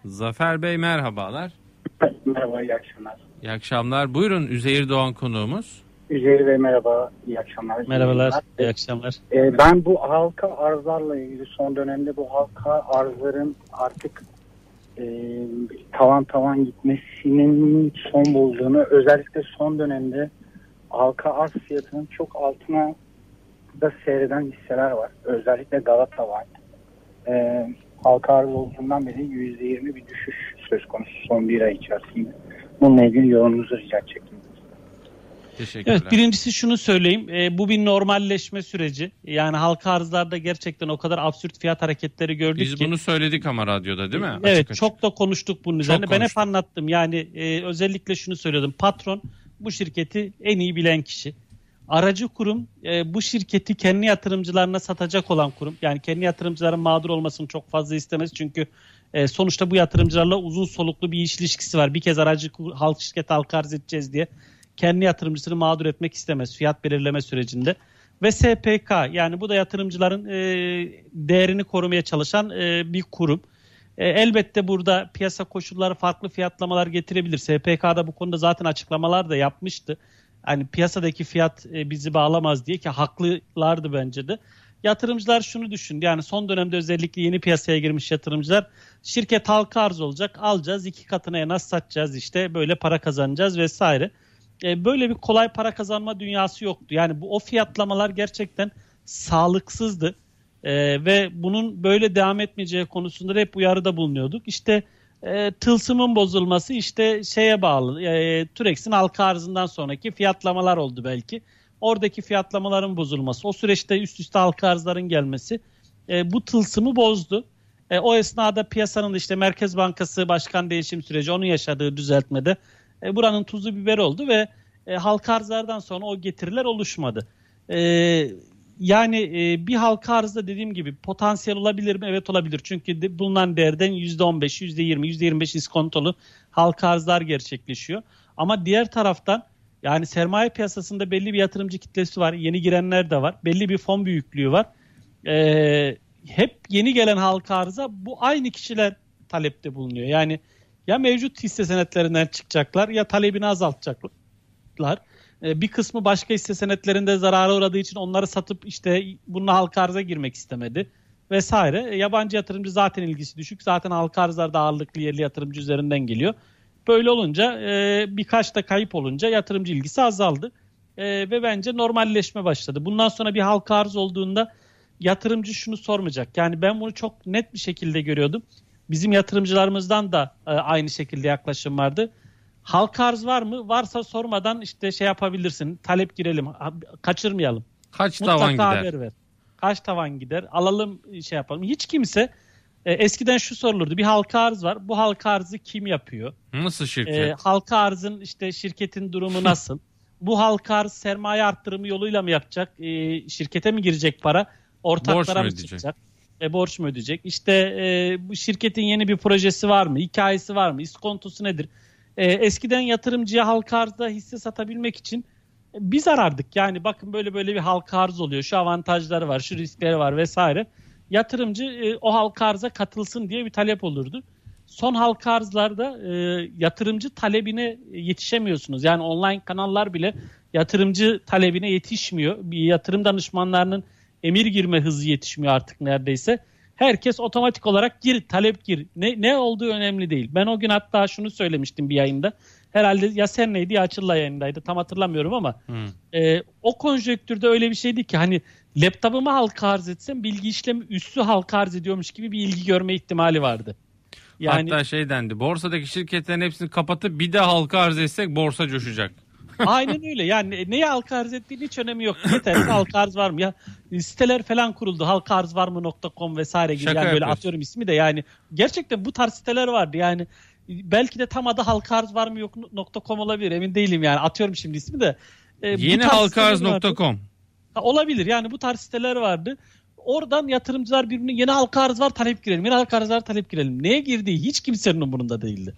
Zafer Bey merhabalar. Merhaba, iyi akşamlar. İyi akşamlar. Buyurun Üzeyir Doğan konuğumuz. Üzeyir Bey merhaba, iyi akşamlar. Merhabalar, iyi akşamlar. Ee, ben bu halka arzlarla ilgili son dönemde bu halka arzların artık e, tavan tavan gitmesinin son bulduğunu özellikle son dönemde halka arz fiyatının çok altına da seyreden hisseler var. Özellikle Galata var. Ee, halka arz olduğundan beri %20 bir düşüş söz konusu son bir ay içerisinde. Bununla ilgili yorumunuzu rica edecektim. Teşekkürler. Evet birincisi şunu söyleyeyim. E, bu bir normalleşme süreci. Yani halka arzlarda gerçekten o kadar absürt fiyat hareketleri gördük Biz ki. bunu söyledik ama radyoda değil mi? Evet Açık çok da konuştuk bunun üzerine. Ben hep anlattım. Yani e, özellikle şunu söylüyordum. Patron bu şirketi en iyi bilen kişi. Aracı kurum e, bu şirketi kendi yatırımcılarına satacak olan kurum. Yani kendi yatırımcıların mağdur olmasını çok fazla istemez. Çünkü e, sonuçta bu yatırımcılarla uzun soluklu bir iş ilişkisi var. Bir kez aracı halk şirketi halka arz edeceğiz diye kendi yatırımcısını mağdur etmek istemez fiyat belirleme sürecinde. Ve SPK yani bu da yatırımcıların e, değerini korumaya çalışan e, bir kurum. E, elbette burada piyasa koşulları farklı fiyatlamalar getirebilir. SPK da bu konuda zaten açıklamalar da yapmıştı. Hani piyasadaki fiyat e, bizi bağlamaz diye ki haklılardı bence de. Yatırımcılar şunu düşündü. Yani son dönemde özellikle yeni piyasaya girmiş yatırımcılar şirket halka arz olacak alacağız iki katına en az satacağız işte böyle para kazanacağız vesaire. E, böyle bir kolay para kazanma dünyası yoktu. Yani bu o fiyatlamalar gerçekten sağlıksızdı. E, ve bunun böyle devam etmeyeceği konusunda da hep uyarıda bulunuyorduk. İşte e, tılsımın bozulması işte şeye bağlı. E, Turex'in halka arzından sonraki fiyatlamalar oldu belki. Oradaki fiyatlamaların bozulması, o süreçte üst üste halka arzların gelmesi e, bu tılsımı bozdu. E, o esnada piyasanın işte Merkez Bankası başkan değişim süreci onun yaşadığı düzeltmede e, buranın tuzu biber oldu ve e, halka arzlardan sonra o getiriler oluşmadı. E, yani e, bir halka arzda dediğim gibi potansiyel olabilir mi? Evet olabilir. Çünkü de, bulunan değerden %15, %20, %25 iskontolu halka arzlar gerçekleşiyor. Ama diğer taraftan yani sermaye piyasasında belli bir yatırımcı kitlesi var. Yeni girenler de var. Belli bir fon büyüklüğü var. Ee, hep yeni gelen halka arıza bu aynı kişiler talepte bulunuyor. Yani ya mevcut hisse senetlerinden çıkacaklar ya talebini azaltacaklar. Ee, bir kısmı başka hisse senetlerinde zarara uğradığı için onları satıp işte bununla halka arıza girmek istemedi vesaire. E, yabancı yatırımcı zaten ilgisi düşük. Zaten halka arzlarda ağırlıklı yerli yatırımcı üzerinden geliyor. Böyle olunca e, birkaç da kayıp olunca yatırımcı ilgisi azaldı. E, ve bence normalleşme başladı. Bundan sonra bir halka arz olduğunda yatırımcı şunu sormayacak. Yani ben bunu çok net bir şekilde görüyordum. Bizim yatırımcılarımızdan da e, aynı şekilde yaklaşım vardı. Halka arz var mı? Varsa sormadan işte şey yapabilirsin. Talep girelim. Kaçırmayalım. Kaç Mutlaka tavan gider? haber ver. Kaç tavan gider? Alalım şey yapalım. Hiç kimse e, eskiden şu sorulurdu. Bir halka arz var. Bu halka arzı kim yapıyor? Nasıl şirket? E, halka arzın işte şirketin durumu nasıl? (laughs) bu halka arz sermaye arttırımı yoluyla mı yapacak? E, şirkete mi girecek para? Ortaklara mı, mı çıkacak? E, borç mu ödeyecek? İşte e, bu şirketin yeni bir projesi var mı? Hikayesi var mı? İskontosu nedir? E, eskiden yatırımcıya halka arzda hisse satabilmek için e, biz arardık. Yani bakın böyle böyle bir halka arz oluyor. Şu avantajları var, şu riskleri var vesaire yatırımcı e, o halka arza katılsın diye bir talep olurdu. Son halka arzlarda e, yatırımcı talebine yetişemiyorsunuz. Yani online kanallar bile yatırımcı talebine yetişmiyor. Bir yatırım danışmanlarının emir girme hızı yetişmiyor artık neredeyse. Herkes otomatik olarak gir, talep gir. Ne, ne olduğu önemli değil. Ben o gün hatta şunu söylemiştim bir yayında. Herhalde ya sen neydi ya Açıl'la yayındaydı. Tam hatırlamıyorum ama hmm. e, o konjonktürde öyle bir şeydi ki hani laptopumu halka arz etsem bilgi işlemi üssü halka arz ediyormuş gibi bir ilgi görme ihtimali vardı. Yani, Hatta şey dendi borsadaki şirketlerin hepsini kapatıp bir de halka arz etsek borsa coşacak. Aynen öyle yani neye halka arz ettiğin hiç önemi yok. Yeter (clears throat) halka arz var mı ya siteler falan kuruldu halka arz var mı.com vesaire gibi Şaka yani böyle atıyorum ismi de yani gerçekten bu tarz siteler vardı yani belki de tam adı halka arz var mı yok.com olabilir emin değilim yani atıyorum şimdi ismi de. E, Yeni halkaarz.com olabilir. Yani bu tarz siteler vardı. Oradan yatırımcılar birbirine yeni halka arz var talep girelim. Yeni halka arz var talep girelim. Neye girdiği hiç kimsenin umurunda değildi.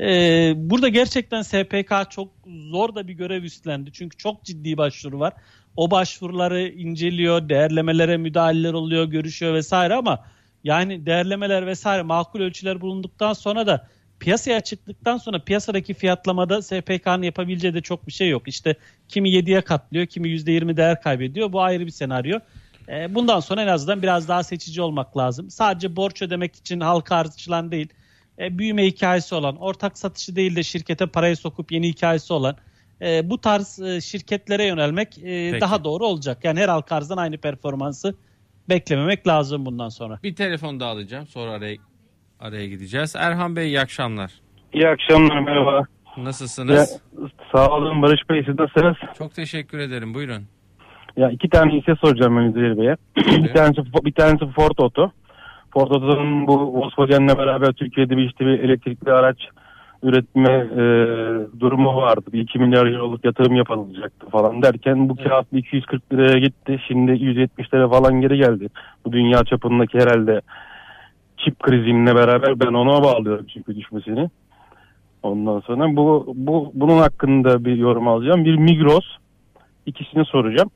Ee, burada gerçekten SPK çok zor da bir görev üstlendi. Çünkü çok ciddi başvuru var. O başvuruları inceliyor, değerlemelere müdahaleler oluyor, görüşüyor vesaire ama yani değerlemeler vesaire makul ölçüler bulunduktan sonra da piyasaya çıktıktan sonra piyasadaki fiyatlamada SPK'nın yapabileceği de çok bir şey yok. İşte kimi 7'ye katlıyor, kimi %20 değer kaybediyor. Bu ayrı bir senaryo. E, bundan sonra en azından biraz daha seçici olmak lazım. Sadece borç ödemek için halka arzçılan değil, e, büyüme hikayesi olan, ortak satışı değil de şirkete parayı sokup yeni hikayesi olan e, bu tarz e, şirketlere yönelmek e, daha doğru olacak. Yani her halka arzdan aynı performansı beklememek lazım bundan sonra. Bir telefon daha alacağım sonra araya araya gideceğiz. Erhan Bey iyi akşamlar. İyi akşamlar merhaba. Nasılsınız? Ya, sağ olun Barış Bey siz nasılsınız? Çok teşekkür ederim buyurun. Ya iki tane hisse soracağım ben Üzeyir Bey'e. bir tanesi bir tanesi Ford Auto. Ford bu Volkswagen'le beraber Türkiye'de bir işte bir elektrikli araç üretme e, durumu vardı. Bir 2 milyar euroluk yatırım yapılacaktı falan derken bu kağıt 240 liraya gitti. Şimdi 170 lira falan geri geldi. Bu dünya çapındaki herhalde çip krizinle beraber ben ona bağlıyorum çünkü düşmesini. Ondan sonra bu, bu bunun hakkında bir yorum alacağım. Bir Migros ikisini soracağım.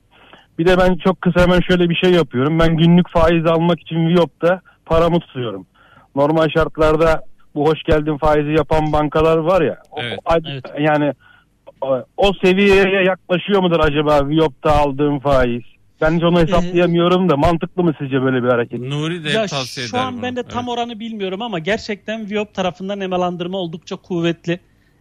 Bir de ben çok kısa hemen şöyle bir şey yapıyorum. Ben günlük faiz almak için Viyop'ta paramı tutuyorum. Normal şartlarda bu hoş geldin faizi yapan bankalar var ya. Evet. O, evet. Yani o, o seviyeye yaklaşıyor mudur acaba Viyop'ta aldığım faiz? Ben hiç onu ee, hesaplayamıyorum da mantıklı mı sizce böyle bir hareket? Nuri de ya tavsiye eder Şu an bunu. ben de tam evet. oranı bilmiyorum ama gerçekten Viop tarafından emalandırma oldukça kuvvetli.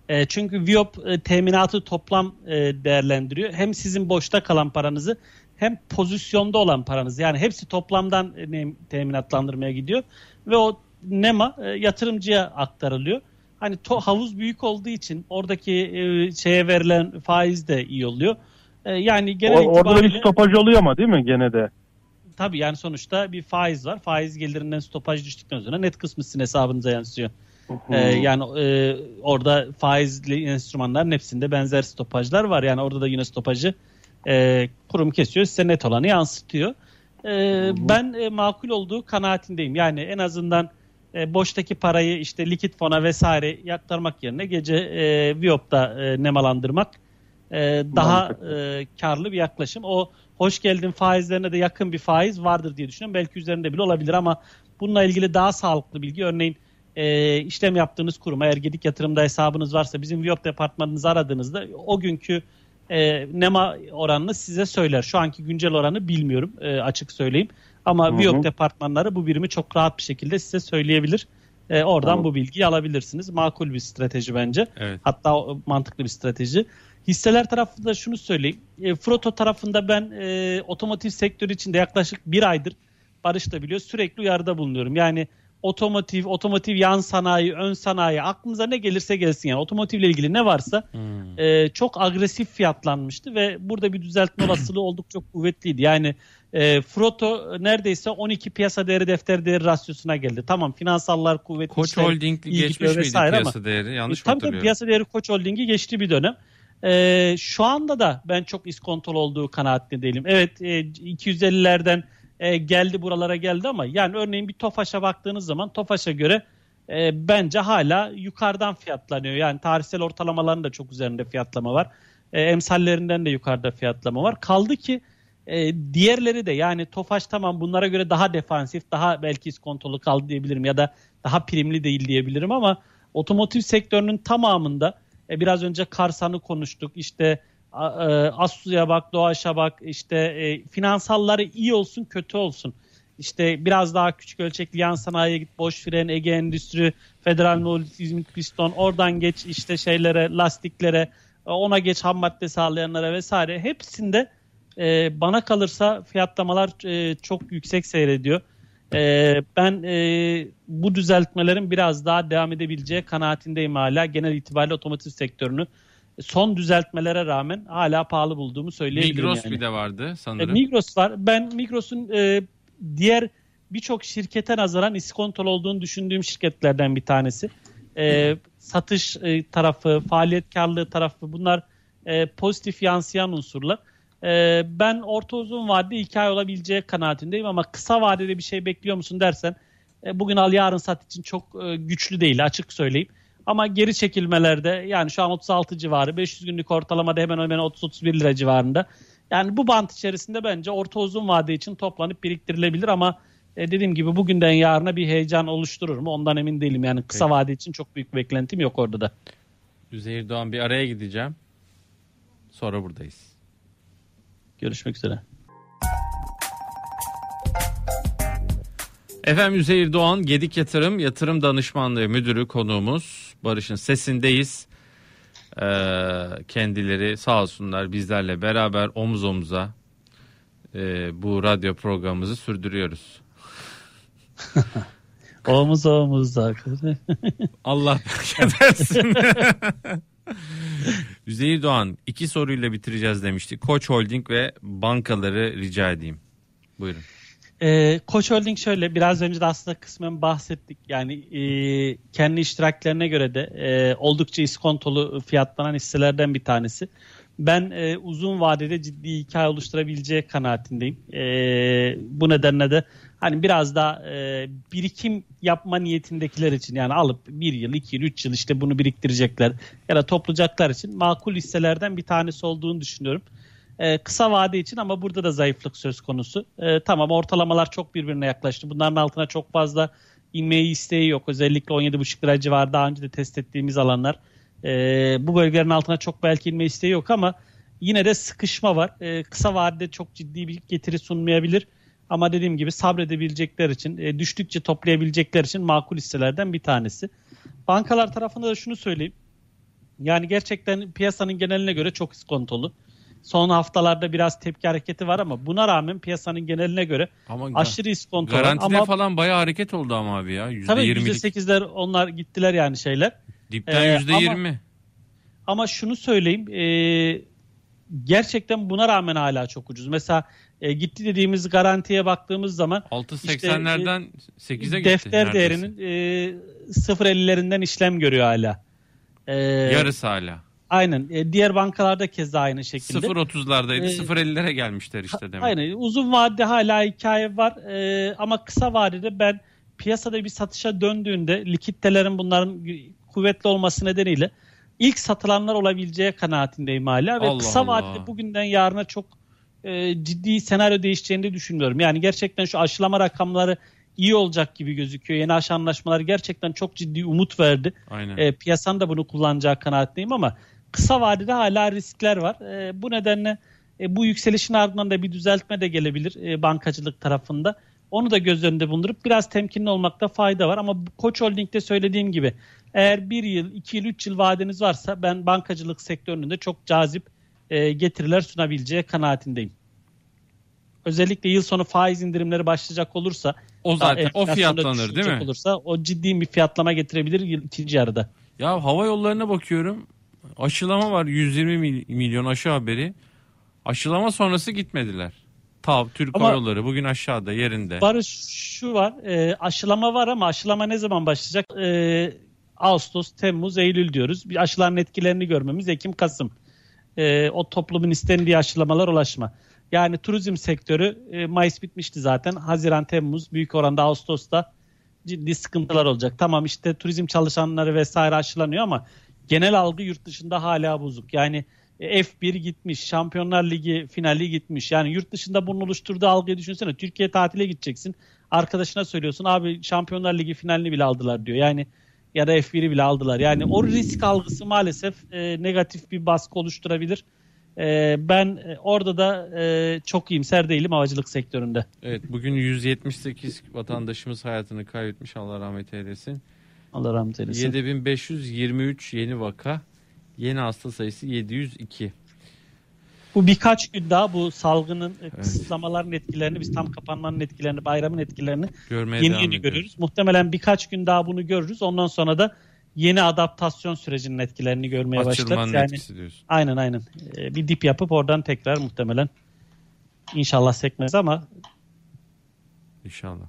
E, çünkü Viop e, teminatı toplam e, değerlendiriyor. Hem sizin boşta kalan paranızı hem pozisyonda olan paranızı. Yani hepsi toplamdan e, teminatlandırmaya gidiyor. Ve o NEMA e, yatırımcıya aktarılıyor. Hani to, havuz büyük olduğu için oradaki e, şeye verilen faiz de iyi oluyor. E, yani genel o, itibariyle... Orada bir stopaj oluyor ama değil mi gene de? Tabii yani sonuçta bir faiz var. Faiz gelirinden stopaj düştükten sonra net kısmı sizin hesabınıza yansıyor. Ee, yani e, orada faizli enstrümanların hepsinde benzer stopajlar var. Yani orada da yine stopajı E, kurum kesiyor size net olanı yansıtıyor. E, ben e, makul olduğu kanaatindeyim. Yani en azından e, boştaki parayı işte likit fona vesaire yaktarmak yerine gece e, Viyop'ta e, nemalandırmak e, daha e, karlı bir yaklaşım. O hoş geldin faizlerine de yakın bir faiz vardır diye düşünüyorum. Belki üzerinde bile olabilir ama bununla ilgili daha sağlıklı bilgi örneğin e, işlem yaptığınız kurum eğer Gedik yatırımda hesabınız varsa bizim Viyop departmanınızı aradığınızda o günkü e, NEMA oranını size söyler. Şu anki güncel oranı bilmiyorum e, açık söyleyeyim. Ama Viyop departmanları bu birimi çok rahat bir şekilde size söyleyebilir. E, oradan Tamam. bu bilgiyi alabilirsiniz. Makul bir strateji bence. Evet. Hatta mantıklı bir strateji. Hisseler tarafında şunu söyleyeyim. E, Froto tarafında ben e, otomotiv sektörü içinde yaklaşık bir aydır Barış da biliyor sürekli uyarıda bulunuyorum. Yani otomotiv, otomotiv yan sanayi, ön sanayi aklınıza ne gelirse gelsin yani otomotivle ilgili ne varsa Hmm. e, çok agresif fiyatlanmıştı ve burada bir düzeltme (clears throat) olasılığı oldukça kuvvetliydi. Yani e, Froto neredeyse 12 piyasa değeri defter değeri rasyosuna geldi. Tamam finansallar kuvvetli. Koç işte Holding geçmiş miydi vesaire ama- piyasa değeri? Yanlış Tabii tabii hatırlıyorum? piyasa değeri Koç Holding'i geçti bir dönem. Ee, şu anda da ben çok iskontolu olduğu kanaatinde değilim. Evet e, 250'lerden e, geldi buralara geldi ama yani örneğin bir Tofaş'a baktığınız zaman Tofaş'a göre e, bence hala yukarıdan fiyatlanıyor. Yani tarihsel ortalamaların da çok üzerinde fiyatlama var. E, emsallerinden de yukarıda fiyatlama var. Kaldı ki e, diğerleri de yani Tofaş tamam bunlara göre daha defansif, daha belki iskontolu kaldı diyebilirim ya da daha primli değil diyebilirim ama otomotiv sektörünün tamamında e, biraz önce Karsan'ı konuştuk. İşte e, Assu'ya bak, Doğaç'a bak. işte e, finansalları iyi olsun, kötü olsun. İşte biraz daha küçük ölçekli yan sanayiye git, boş fren, Ege Endüstri, Federal İzmit Piston, oradan geç işte şeylere, lastiklere, e, ona geç ham madde sağlayanlara vesaire. Hepsinde e, bana kalırsa fiyatlamalar e, çok yüksek seyrediyor. E, ben e, bu düzeltmelerin biraz daha devam edebileceği kanaatindeyim hala. Genel itibariyle otomotiv sektörünü son düzeltmelere rağmen hala pahalı bulduğumu söyleyebilirim. Migros yani. bir de vardı E, sanırım. Migros var. Ben Migros'un e, diğer birçok şirkete nazaran iskontol olduğunu düşündüğüm şirketlerden bir tanesi. E, satış e, tarafı, faaliyet karlılığı tarafı bunlar e, pozitif yansıyan unsurlar. E, ben orta uzun vadede iki ay olabileceği kanaatindeyim ama kısa vadede bir şey bekliyor musun dersen e, bugün al yarın sat için çok e, güçlü değil açık söyleyeyim. Ama geri çekilmelerde yani şu an 36 civarı 500 günlük ortalamada hemen hemen 30-31 lira civarında. Yani bu bant içerisinde bence orta uzun vade için toplanıp biriktirilebilir ama e, dediğim gibi bugünden yarına bir heyecan oluşturur mu ondan emin değilim. Yani kısa Peki. vade için çok büyük beklentim yok orada da. Üzeyir Doğan bir araya gideceğim. Sonra buradayız. Görüşmek üzere. Efendim Üzeyir Doğan Gedik Yatırım Yatırım Danışmanlığı Müdürü konuğumuz. Barış'ın sesindeyiz. Ee, kendileri sağ olsunlar bizlerle beraber omuz omuza e, bu radyo programımızı sürdürüyoruz. (laughs) Omuz omuzda. (laughs) Allah bereket versin. (laughs) Üzeyir Doğan iki soruyla bitireceğiz demiştik. Koç Holding ve bankaları rica edeyim. Buyurun. Ee, Koç Holding şöyle biraz önce de aslında kısmen bahsettik. Yani e, kendi iştiraklerine göre de e, oldukça iskontolu fiyatlanan hisselerden bir tanesi. Ben e, uzun vadede ciddi hikaye oluşturabileceği kanaatindeyim. E, bu nedenle de hani biraz daha e, birikim yapma niyetindekiler için yani alıp bir yıl, iki yıl, üç yıl işte bunu biriktirecekler ya da toplayacaklar için makul hisselerden bir tanesi olduğunu düşünüyorum. Ee, kısa vade için ama burada da zayıflık söz konusu. Ee, tamam ortalamalar çok birbirine yaklaştı. Bunların altına çok fazla inmeyi isteği yok. Özellikle 17,5 lira civarı daha önce de test ettiğimiz alanlar. Ee, bu bölgelerin altına çok belki inme isteği yok ama yine de sıkışma var. Ee, kısa vadede çok ciddi bir getiri sunmayabilir. Ama dediğim gibi sabredebilecekler için, e, düştükçe toplayabilecekler için makul hisselerden bir tanesi. Bankalar tarafında da şunu söyleyeyim. Yani gerçekten piyasanın geneline göre çok iskontolu. Son haftalarda biraz tepki hareketi var ama buna rağmen piyasanın geneline göre Ama aşırı iskontolu. garantide ama falan bayağı hareket oldu ama abi ya. tabii %20'lik. %8'ler onlar gittiler yani şeyler. Dipten Ee, %20. Ama şunu söyleyeyim. e, gerçekten buna rağmen hala çok ucuz. Mesela e, gitti dediğimiz garantiye baktığımız zaman 6.80'lerden 8'e gitti. defter neredeyse. değerinin e, 0.50'lerinden işlem görüyor hala. E, Yarısı hala. Aynen. E, diğer bankalarda keza aynı şekilde. 0.30'lardaydı. Ee, 0.50'lere gelmişler işte demek. Aynen. Uzun vadede hala hikaye var. E, ama kısa vadede ben piyasada bir satışa döndüğünde likiditelerin bunların kuvvetli olması nedeniyle ilk satılanlar olabileceği kanaatindeyim hala. Ve Allah kısa Allah. vadede bugünden yarına çok e, ciddi senaryo değişeceğini de düşünmüyorum. Yani gerçekten şu aşılama rakamları iyi olacak gibi gözüküyor. Yeni aşı anlaşmaları gerçekten çok ciddi umut verdi. Aynen. E, piyasanın da bunu kullanacağı kanaatindeyim ama kısa vadede hala riskler var. E, bu nedenle e, bu yükselişin ardından da bir düzeltme de gelebilir e, bankacılık tarafında. Onu da göz önünde bulundurup biraz temkinli olmakta fayda var. Ama Koç Holding'de söylediğim gibi eğer bir yıl, iki yıl, üç yıl vadeniz varsa ben bankacılık sektöründe çok cazip e, getiriler sunabileceği kanaatindeyim. Özellikle yıl sonu faiz indirimleri başlayacak olursa O zaten o fiyatlanır değil mi? Olursa o ciddi bir fiyatlama getirebilir ikinci yarıda. Ya hava yollarına bakıyorum. Aşılama var 120 mil- milyon aşı haberi. Aşılama sonrası gitmediler. TAV, Türk Ama- Hava Yolları bugün aşağıda yerinde. Barış şu var e, aşılama var ama aşılama ne zaman başlayacak? E, Ağustos, Temmuz, Eylül diyoruz. Bir aşıların etkilerini görmemiz Ekim, Kasım. E, o toplumun istendiği aşılamalar ulaşma. Yani turizm sektörü e, Mayıs bitmişti zaten. Haziran, Temmuz büyük oranda Ağustos'ta ciddi sıkıntılar olacak. Tamam işte turizm çalışanları vesaire aşılanıyor ama genel algı yurt dışında hala bozuk. Yani e, F1 gitmiş, Şampiyonlar Ligi finali gitmiş. Yani yurt dışında bunun oluşturduğu algıyı düşünsene. Türkiye tatile gideceksin. Arkadaşına söylüyorsun abi Şampiyonlar Ligi finalini bile aldılar diyor. Yani ya da F1'i bile aldılar. Yani o risk algısı maalesef e, negatif bir baskı oluşturabilir. E, ben e, orada da e, çok iyimser değilim havacılık sektöründe. Evet bugün 178 vatandaşımız hayatını kaybetmiş Allah rahmet eylesin. Allah rahmet eylesin. 7523 yeni vaka. Yeni hasta sayısı 702. Bu birkaç gün daha bu salgının e, kısıtlamaların etkilerini, biz tam kapanmanın etkilerini, bayramın etkilerini Görmeye yeni yeni ediyoruz. görüyoruz. Muhtemelen birkaç gün daha bunu görürüz. Ondan sonra da yeni adaptasyon sürecinin etkilerini görmeye başlarız. Yani etkisi diyorsun. aynen aynen. Ee, bir dip yapıp oradan tekrar muhtemelen inşallah sekmez ama İnşallah.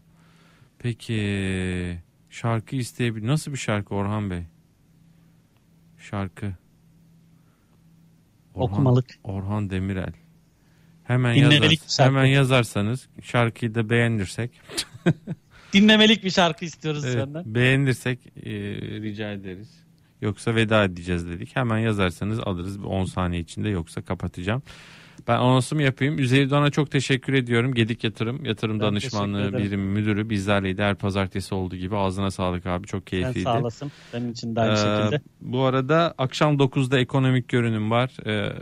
Peki şarkı isteyebilir. Nasıl bir şarkı Orhan Bey? Şarkı. Orhan, Okumalık. Orhan Demirel. Hemen yazar, hemen yazarsanız şarkıyı da beğenirsek (laughs) dinlemelik bir şarkı istiyoruz evet, senden. beğenirsek e, rica ederiz. Yoksa veda edeceğiz dedik. Hemen yazarsanız alırız bir 10 saniye içinde yoksa kapatacağım. Ben anonsumu yapayım. Üzeyir Doğan'a çok teşekkür ediyorum. Gedik Yatırım, Yatırım Ben Danışmanlığı. Birimi Müdürü bizlerleydi. Her pazartesi olduğu gibi ağzına sağlık abi. Çok keyifliydi. sağ olasın. Benim için de aynı Ee, şekilde. Bu arada akşam 9'da ekonomik görünüm var. Ee,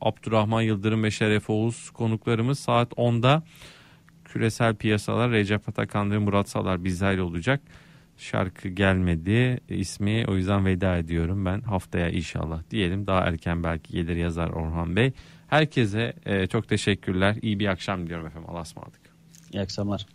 Abdurrahman Yıldırım ve Şeref Oğuz konuklarımız saat 10'da küresel piyasalar Recep Atakan ve Murat Salar bizlerle olacak. Şarkı gelmedi ismi o yüzden veda ediyorum ben haftaya inşallah diyelim daha erken belki gelir yazar Orhan Bey. Herkese e, çok teşekkürler iyi bir akşam diliyorum efendim Allah'a ısmarladık. İyi akşamlar.